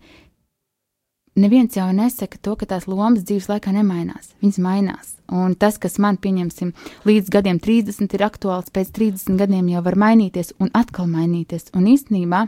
[SPEAKER 2] neviens jau nesaka to, ka tās lomas dzīves laikā nemainās. Viņas mainās. Un tas, kas man, pieņemsim, līdz gadiem 30 ir aktuāls, pēc 30 gadiem jau var mainīties un atkal mainīties. Un īstenībā,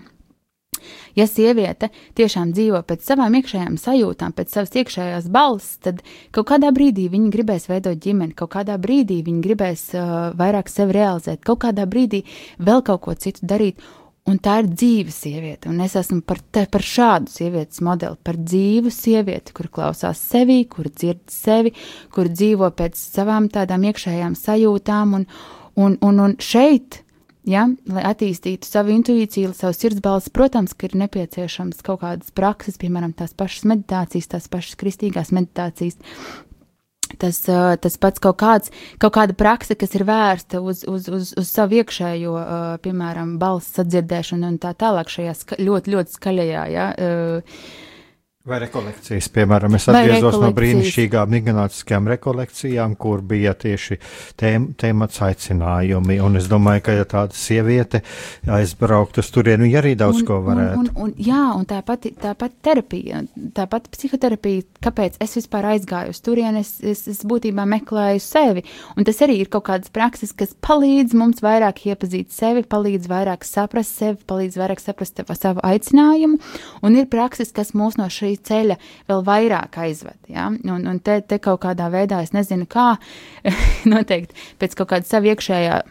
[SPEAKER 2] ja sieviete tiešām dzīvo pēc savām iekšējām sajūtām, pēc savas iekšējās balss, tad kaut kādā brīdī viņa gribēs veidot ģimeni, kaut kādā brīdī viņa gribēs uh, vairāk sevi realizēt, kaut kādā brīdī vēl kaut ko citu darīt. Un tā ir dzīva sieviete, un es esmu par, te, par šādu sievietes modeli, par dzīvu sievieti, kur klausās sevi, kur dzird sevi, kur dzīvo pēc savām tādām iekšējām sajūtām, un, un, un, un šeit, ja, lai attīstītu savu intuīciju, savu sirdsbalsi, protams, ka ir nepieciešams kaut kādas prakses, piemēram, tās pašas meditācijas, tās pašas kristīgās meditācijas, Tas, tas pats kaut, kāds, kaut kāda praksa, kas ir vērsta uz, uz, uz, uz savu iekšējo, piemēram, balss sadzirdēšanu un tā tālāk šajā ska, ļoti, ļoti skaļajā. Ja,
[SPEAKER 1] Vai rekolekcijas, piemēram, es atgriezos no brīnišķīgām migrātiskajām rekolekcijām, kur bija tieši tēm, tēmats aicinājumi, un es domāju, ka ja tāda sieviete aizbraukt uz turienu, viņa arī daudz un, ko varētu.
[SPEAKER 2] Un, un, un, jā, un tāpat, tāpat terapija, tāpat psihoterapija, kāpēc es vispār aizgāju uz turieni, es, es, es būtībā meklēju sevi, un tas arī ir kaut kādas prakses, kas palīdz mums vairāk iepazīt sevi, palīdz vairāk saprast sevi, palīdz vairāk saprast savu aicinājumu, un ir prakses, kas mūs no šī šī ceļa vēl vairāk aizved. Ja? Un, un te, te kaut kādā veidā, es nezinu, kā noteikti pēc kaut kāda sava iekšējā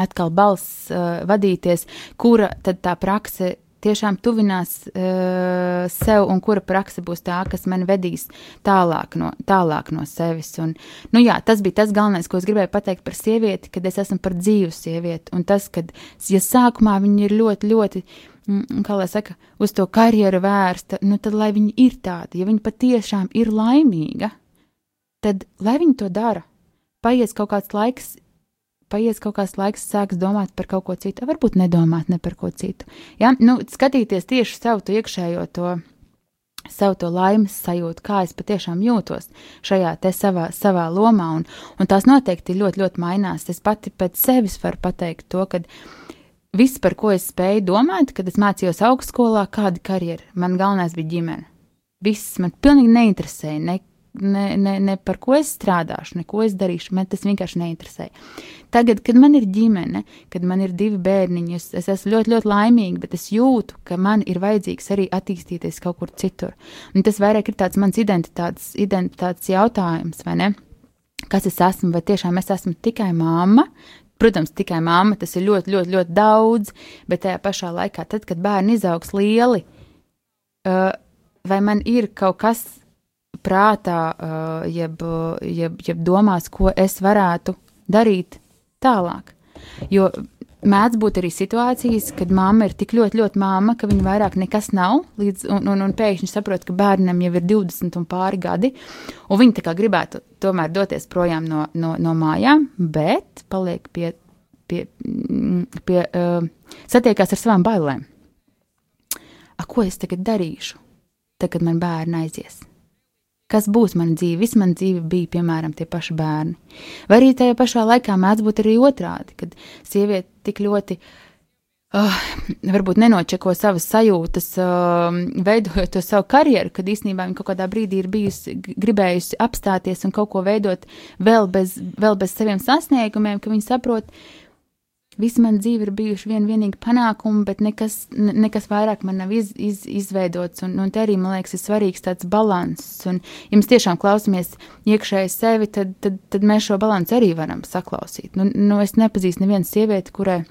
[SPEAKER 2] atkal balss uh, vadīties, kura tad tā prakse tiešām tuvinās uh, sev, un kura praksa būs tā, kas man vedīs tālāk no, tālāk no sevis. Un, nu jā, tas bija tas galvenais, ko es gribēju pateikt par sievieti, kad es esmu par dzīvu sievieti. Un tas, ka, ja sākumā viņa ir ļoti, ļoti kā lai saka, uz to karjeru vērsta, nu tad lai viņa ir tāda, ja viņa patiešām ir laimīga, tad lai viņa to dara. Paies kaut kāds laiks, paies kaut kāds laiks, sāks domāt par kaut ko citu, varbūt nedomāt ne par ko citu. Ja? Nu, skatīties tieši savu to iekšējo to, savu to laimes sajūtu, kā es patiešām jūtos šajā te savā, savā lomā, un, un tās noteikti ļoti, ļoti mainās. Es pati pēc sevis varu pateikt to, ka viss, par ko es spēju domāt, kad es mācījos augstskolā, kāda karjera. Man galvenais bija ģimene. Viss man pilnīgi neinteresēja. Ne, ne, ne, ne par ko es strādāšu, ne ko es darīšu. Man tas vienkārši neinteresēja. Tagad, kad man ir ģimene, kad man ir divi bērniņi, es, es esmu ļoti, ļoti laimīga, bet es jūtu, ka man ir vajadzīgs arī attīstīties kaut kur citur. Un tas vairāk ir tāds mans identitātes, identitātes jautājums, vai ne? Kas es esmu, vai tiešām es esmu tikai mamma, Protams, tikai mamma tas ir ļoti, ļoti, ļoti daudz, bet tajā pašā laikā, tad, kad bērni izaugs lieli, uh, vai man ir kaut kas prātā, uh, jeb, jeb, jeb domās, ko es varētu darīt tālāk. Jo mēdz būt arī situācijas, kad mamma ir tik ļoti, ļoti māma, ka viņa vairāk nekas nav, līdz, un, un, un pēkšņi saprot, ka bērnam jau ir 20 un pāri gadi, un viņa tā kā gribētu tomēr doties projām no, no, no mājām, bet paliek pie, pie, mm, pie uh, satiekās ar savām bailēm. A, ko es tagad darīšu, tagad, man bērni aizies? Kas būs mana dzīve. Viss man dzīve bija, piemēram, tie paši bērni. Vai arī tajā pašā laikā mēdz būt arī otrādi, kad sieviete tik ļoti. Uh, varbūt nenočeko savas sajūtas, uh, veidojot to savu karjeru, kad īstenībā viņa kaut kādā brīdī ir bijusi, gribējusi apstāties un kaut ko veidot vēl bez, vēl bez saviem sasniegumiem, ka viņa saprot, uh, Visa mana dzīve ir bijuši vien vienīgi panākumi, bet nekas, nekas vairāk man nav iz, iz, izveidots. Un, un te arī, man liekas, ir svarīgs tāds balanss. Un, ja mēs tiešām klausāmies iekšēji sevi, tad, tad, tad mēs šo balansu arī varam saklausīt. Nu, nu, es nepazīstu nevienu sievieti, kurai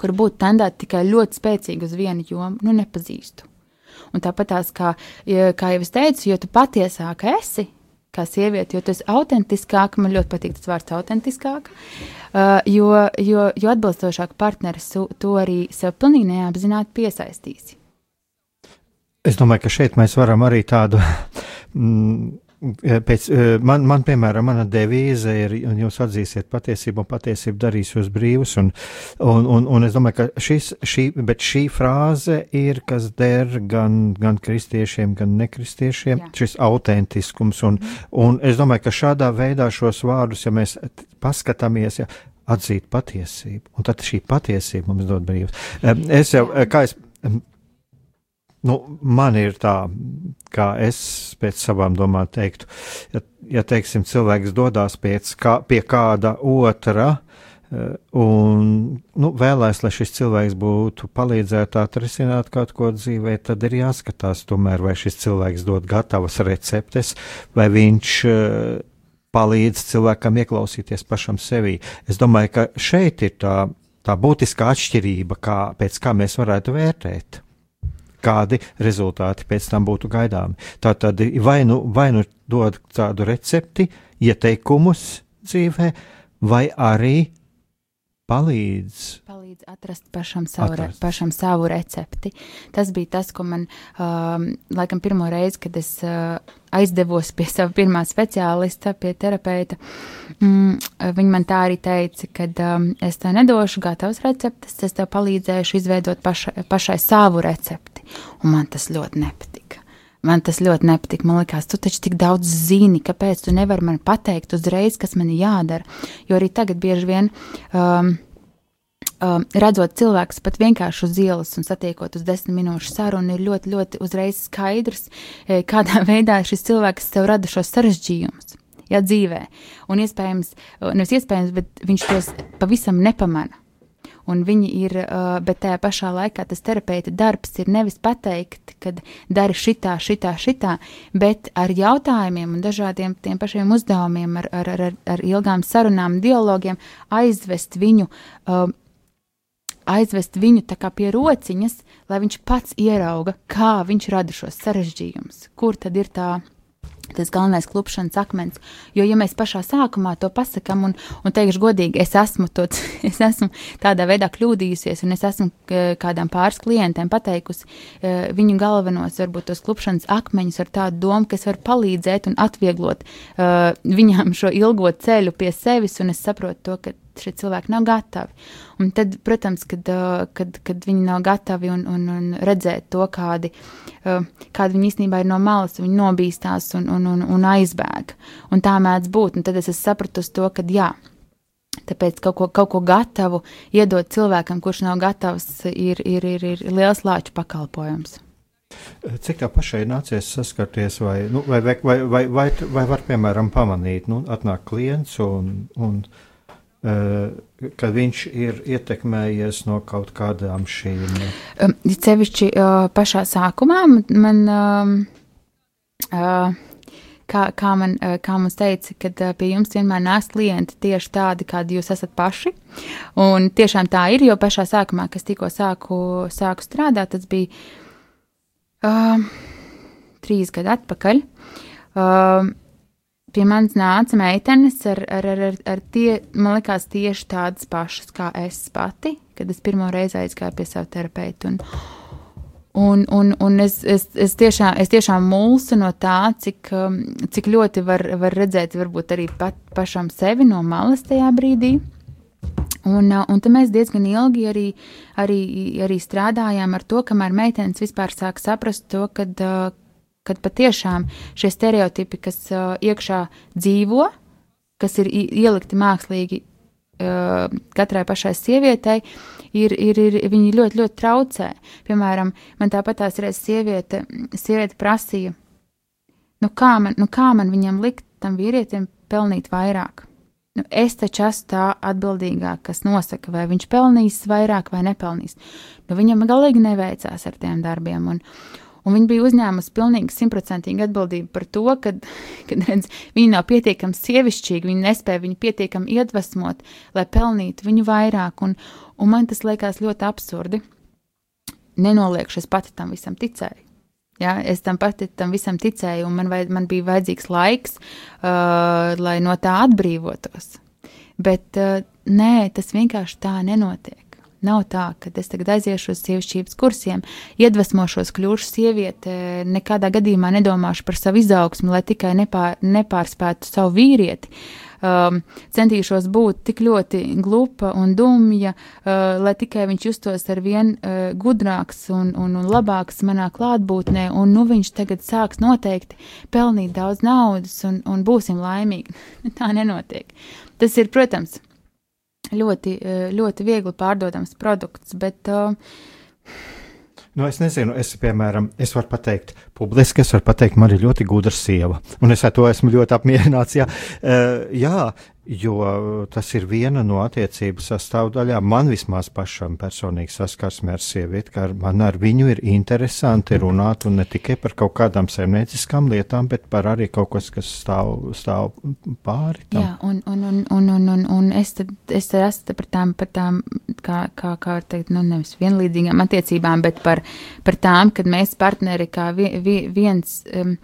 [SPEAKER 2] kur būtu tendēta tikai ļoti spēcīgi uz vienu jomu. Nu, nepazīstu. Un tāpat tās, kā, kā jau es teicu, jo tu patiesāk esi, kā sieviete, jo tas ir autentiskāk, man ļoti patīk tas vārds autentiskāk, uh, jo, jo, jo atbilstošāk partneris to arī sev pilnīgi neapzināti piesaistīsi.
[SPEAKER 1] Es domāju, ka šeit mēs varam arī tādu mm, Pēc, man, man, piemēram, mana devīze ir, un jūs atzīsiet patiesību, un patiesību darīs jūs brīvus, un, un, un, un es domāju, ka šis, šī, bet šī frāze ir, kas der gan, gan kristiešiem, gan nekristiešiem, Jā. šis autentiskums, un, un es domāju, ka šādā veidā šos vārdus, ja mēs paskatāmies, ja, atzīt patiesību, un tad šī patiesība mums dod brīvus. Es jau, kā es nu, man ir tā, kā es pēc savām domām teiktu, ja, ja teiksim, cilvēks dodas kā, pie kāda otra, uh, un nu, vēlēs, lai šis cilvēks būtu palīdzētu atrisināt kaut ko dzīvē, tad ir jāskatās tomēr, vai šis cilvēks dod gatavas receptes, vai viņš uh, palīdz cilvēkam ieklausīties pašam sevī. Es domāju, ka šeit ir tā, tā būtiskā atšķirība, kā, pēc kā mēs varētu vērtēt kādi rezultāti pēc tam būtu gaidāmi. Tā tad vai nu, vai nu dod tādu recepti, ieteikumus dzīvē, vai arī palīdz.
[SPEAKER 2] Palīdz atrast pašam savu, atrast. Re, pašam savu recepti. Tas bija tas, ko man, um, laikam, pirmo reizi, kad es uh, aizdevos pie sava pirmā speciālista, pie terapeita, mm, viņa man tā arī teica, ka um, es tev nedošu gatavas receptes, es tev palīdzēšu izveidot paša, pašai savu recepti. Un man tas ļoti nepatika. Man tas ļoti nepatika. Man liekas, tu taču tik daudz zini, kāpēc tu nevari man pateikt uzreiz, kas man ir jādara. Jo arī tagad bieži vien. Um, Um, redzot cilvēku pat vienkārši uz ielas un satiekot uz desmit minūšu sarunu, ir ļoti, ļoti uzreiz skaidrs, eh, kādā veidā šis cilvēks tev rada šos sarežģījumus. Jā, dzīvē. Un iespējams, nevis iespējams, bet viņš tos pavisam nepamana un viņi ir, uh, bet tajā pašā laikā tas terapeita darbs ir nevis pateikt, ka dari šitā, šitā, šitā, bet ar jautājumiem un dažādiem tiem pašiem uzdevumiem, ar, ar, ar, ar ilgām sarunām, dialogiem aizvest viņu. Uh, aizvest viņu pie rociņas, lai viņš pats ierauga, kā viņš rada šos sarežģījumus, kur tad ir tā tas galvenais klupšanas akmens. Jo, ja mēs pašā sākumā to pasakām, un, un teikšu godīgi, es esmu, to, es esmu tādā veidā kļūdījusies, un es esmu kādām pāris klientiem pateikusi e, viņu galvenos, varbūt tos klupšanas akmeņus ar tādu domu, ka es varu palīdzēt un atvieglot uh, viņām šo ilgo ceļu pie sevis, un es saprotu to, ka šie cilvēki nav gatavi. Un tad, protams, kad, kad, kad viņi nav gatavi un, un, un redzēt to, kādi, kādi viņi īstenībā ir no malas, viņi nobīstās un, un, un, un aizbēg. Un tā mēdz būt. Un tad es sapratu to, ka jā. Tāpēc kaut ko, kaut ko gatavu iedot cilvēkam, kurš nav gatavs, ir, ir, ir, ir liels lāču pakalpojums.
[SPEAKER 1] Cik tā pašai nācies saskarties, vai, nu, vai, vai, vai, vai, vai, vai var, piemēram, pamanīt, nu, atnāk klients un, un Eh, ka viņš ir ietekmējies no kaut kādām šīm.
[SPEAKER 2] Cevišķi uh, pašā sākumā man. Kā, kā, man, kā mums teica, kad pie jums vienmēr nāks klienti tieši tādi, kādi jūs esat paši. Un tiešām tā ir, jo pašā sākumā, kad tikko sāku, sāku strādāt, tas bija uh, trīs gadi atpakaļ. Uh, pie manis nāca meitenes ar, ar, ar, ar, ar tie, man liekas, tieši tādas pašas kā es pati, kad es pirmo reizi aizgāju pie sava terapeita. Un, un, un, un es, es, es, tiešām, es tiešām mulsu no tā, cik, um, cik ļoti var, var redzēt, varbūt arī pat pašam sevi no malas tajā brīdī. Un, uh, un tad mēs diezgan ilgi arī, arī, arī strādājām ar to, kamēr meitenes vispār sāk saprast to, kad, uh, kad patiešām šie stereotipi, kas uh, iekšā dzīvo, kas ir ielikti mākslīgi uh, katrai pašai sievietei, ir, ir, ir viņi ļoti, ļoti traucē. Piemēram, man tāpat tās reizes sieviete, sieviete prasīja, nu kā, man, nu kā man viņam likt tam vīrietim pelnīt vairāk? Nu, es taču esmu tā atbildīgā, kas nosaka, vai viņš pelnīs vairāk vai nepelnīs. Nu, viņam galīgi neveicās ar tiem darbiem. Un, Un viņa bija uzņēmusi pilnīgi simtprocentīgi atbildību par to, ka viņa nav pietiekami sievišķīga, viņa nespēja viņu pietiekami iedvesmot, lai pelnītu viņu vairāk. Un, un man tas liekas ļoti absurdi. Nenoliekšu, es pati tam visam ticēju. Ja, es tam pati tam visam ticēju, un man, vajad, man bija vajadzīgs laiks, uh, lai no tā atbrīvotos. Bet uh, nē, tas vienkārši tā nenotiek. Nav tā, ka es tagad aiziešu uz sievišķības kursiem, iedvesmošos, kļūšu sieviete, nekādā gadījumā nedomāšu par savu izaugsmu, lai tikai nepār, nepārspētu savu vīrieti. Um, centīšos būt tik ļoti glupa un dumja, uh, lai tikai viņš justos ar vien uh, gudrāks un, un, un labāks manā klātbūtnē, un nu viņš tagad sāks noteikti pelnīt daudz naudas un, un būsim laimīgi. Tā nenotiek. Tas ir, protams, ļoti, eh, ļoti viegli pārdodams produkts, bet. Uh,
[SPEAKER 1] Nu, es nezinu, es, piemēram, es varu pateikt, publiski es varu pateikt, man ir ļoti gudra sieva. Un es ar to esmu ļoti apmierināts. Jā, uh, jā Jo tas ir viena no attiecību sastāvdaļām. Man vismaz pašam personīgi saskarsme ar sievieti, ka man ar viņu ir interesanti runāt un ne tikai par kaut kādām saimnieciskām lietām, bet par arī kaut kas, kas stāv, stāv pāri. Tam.
[SPEAKER 2] Jā, un, un, un, un, un, un, un es tad, es tad esmu par tām, par tām, kā, kā, kā var teikt, nu nevis vienlīdzīgām attiecībām, bet par, par tām, kad mēs partneri kā vi, viens. Um,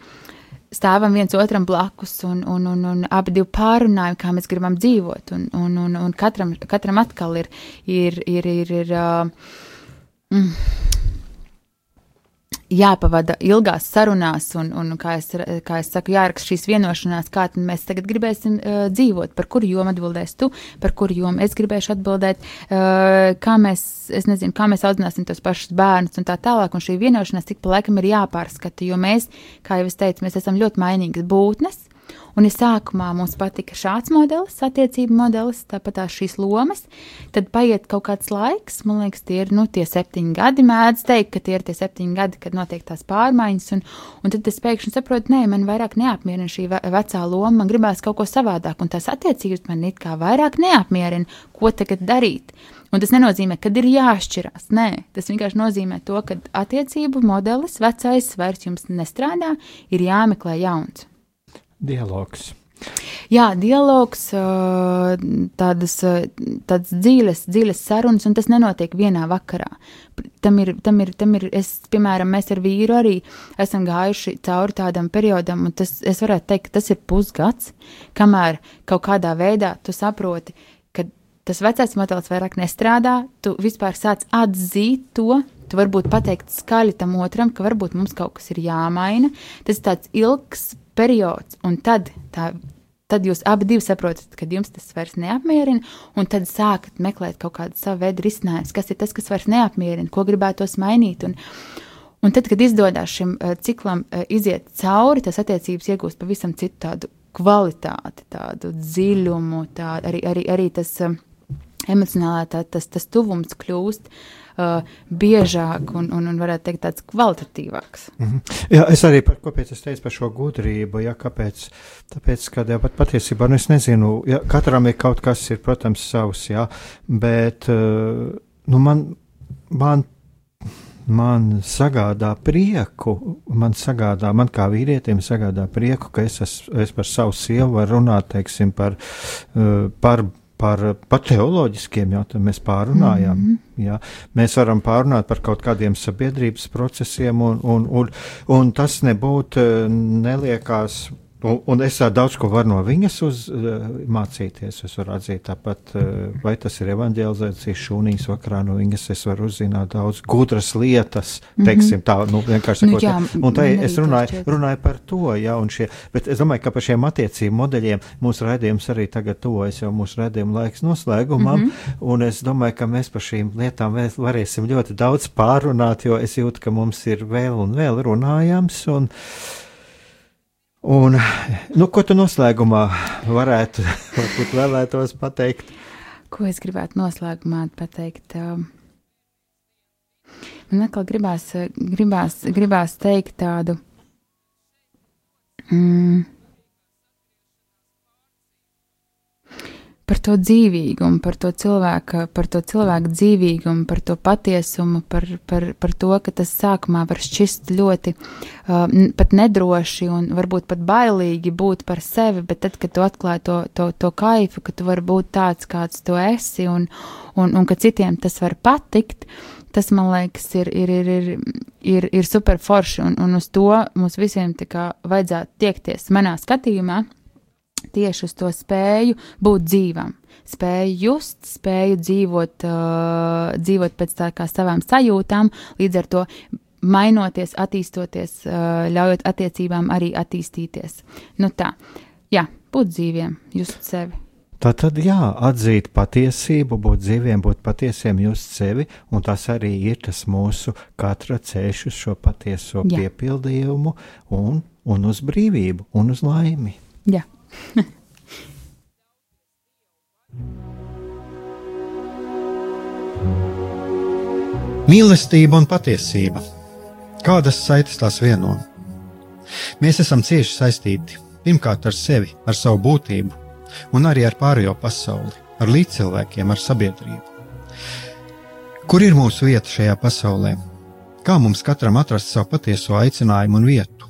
[SPEAKER 2] stāvam viens otram blakus un, un, un, un abi divi pārunājam, kā mēs gribam dzīvot. Un, un, un, un katram, katram atkal ir, ir, ir, ir, ir uh, mm, jāpavada ilgās sarunās, un, un kā, es, kā es saku, jāraksta šīs vienošanās, kā mēs tagad gribēsim uh, dzīvot, par kuru jomu atbildēs tu, par kuru jomu es gribēšu atbildēt, uh, kā mēs, es nezinu, kā mēs audzināsim tos pašus bērnus un tā tālāk, un šī vienošanās tik pa laikam ir jāpārskata, jo mēs, kā jau es teicu, mēs esam ļoti mainīgas būtnes, Un, ja sākumā mums patika šāds modelis, attiecību modelis, tāpat šīs lomas, tad paiet kaut kāds laiks, man liekas, tie ir nu, tie septiņi gadi. Mēdz teikt, ka tie ir tie septiņi gadi, kad notiek tās pārmaiņas, un, un tad es pēkšņi saprotu, nē, man vairāk neapmierina šī vecā loma, man gribās kaut ko savādāk, un tās attiecības man it kā vairāk neapmierina, ko tagad darīt. Un tas nenozīmē, ka ir jāšķirās. Nē, tas vienkārši nozīmē to, ka attiecību modelis vecais vairs jums nestrādā, ir jāmeklē jauns.
[SPEAKER 1] Dialogs.
[SPEAKER 2] Jā, dialogs, tādas, tādas dziļas, dziļas sarunas, un tas nenotiek vienā vakarā. Tam ir, tam ir, tam ir, es, piemēram, mēs ar vīru arī esam gājuši cauri tādam periodam, un tas, es varētu teikt, tas ir pusgads, kamēr kaut kādā veidā tu saproti, ka tas vecais modelis vairāk nestrādā, tu vispār sāc atzīt to, tu varbūt pateikt skaļi tam otram, ka varbūt mums kaut kas ir jāmaina. Tas ir tāds ilgs periods, un tad, tā, tad jūs abi saprotat, ka jums tas vairs neapmierina, un tad sākat meklēt kaut kādu savu veidu risinājumu, kas ir tas, kas vairs neapmierina, ko gribētos mainīt. Un, un tad, kad izdodas šim uh, ciklam uh, iziet cauri, tas attiecības iegūst pavisam citu tādu kvalitāti, tādu dziļumu, tā, arī, arī, arī tas uh, emocionālā tā, tas, tas tuvums kļūst uh, uh, biežāk un, un, un varētu teikt tāds kvalitatīvāks.
[SPEAKER 1] Mm -hmm. Jā, es arī par, kāpēc es teicu par šo gudrību, ja kāpēc, tāpēc, ka jā, pat patiesībā, nu es nezinu, ja, katram ir kaut kas, ir, protams, savs, jā, bet, uh, nu man, man man sagādā prieku, man sagādā, man kā vīrietim sagādā prieku, ka es, es, es par savu sievu varu runāt, teiksim, par, uh, par par, par teoloģiskiem jautājumiem mēs pārunājām. Mm -hmm. jā. Mēs varam pārunāt par kaut kādiem sabiedrības procesiem, un, un, un, un tas nebūtu neliekās Un, un es daudz ko varu no viņas uz, uh, mācīties. Es varu atzīt tāpat, uh, vai tas ir evanģelizācijas šūnijas vakarā no viņas. Es varu uzzināt daudz gudras lietas, mhm. teiksim tā, nu vienkārši
[SPEAKER 2] nu, jā,
[SPEAKER 1] un tā es runāju, runāju par to, jā, un šie, bet es domāju, ka par šiem attiecību modeļiem mūsu raidījums arī tagad tuvojas jau mūsu raidījuma laiks noslēgumam, mm -hmm. un es domāju, ka mēs par šīm lietām varēsim ļoti daudz pārunāt, jo es jūtu, ka mums ir vēl un vēl runājams. Un, Un, nu, ko tu noslēgumā varētu, varbūt vēlētos pateikt?
[SPEAKER 2] Ko es gribētu noslēgumā pateikt? Um, man atkal gribās, gribās, gribās teikt tādu. Mm, par to dzīvīgumu, par to cilvēku, par to cilvēku dzīvīgumu, par to patiesumu, par, par, par to, ka tas sākumā var šķist ļoti uh, pat nedroši un varbūt pat bailīgi būt par sevi, bet tad, kad tu atklāji to, to, to kaifu, ka tu vari būt tāds, kāds tu esi un, un, un ka citiem tas var patikt, tas, man liekas, ir, ir, ir, ir, ir, ir super forši un, un uz to mums visiem tā kā vajadzētu tiekties. Manā skatījumā tieši uz to spēju būt dzīvam, spēju just, spēju dzīvot, uh, dzīvot pēc tā kā savām sajūtām, līdz ar to mainoties, attīstoties, uh, ļaujot attiecībām arī attīstīties. Nu tā, jā, būt dzīviem, just sevi.
[SPEAKER 1] Tā tad jā, atzīt patiesību, būt dzīviem, būt patiesiem, just sevi, un tas arī ir tas mūsu katra ceļš uz šo patieso jā. piepildījumu un, un uz brīvību un uz laimi.
[SPEAKER 2] Jā.
[SPEAKER 1] Mīlestība un patiesība. Kādas saites tās vieno? Mēs esam cieši saistīti pirmkārt ar sevi, ar savu būtību, un arī ar pārējo pasauli, ar līdzcilvēkiem, ar sabiedrību. Kur ir mūsu vieta šajā pasaulē? Kā mums katram atrast savu patieso aicinājumu un vietu?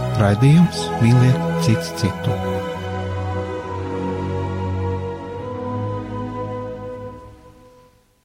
[SPEAKER 1] raidījums mīliet cits citu.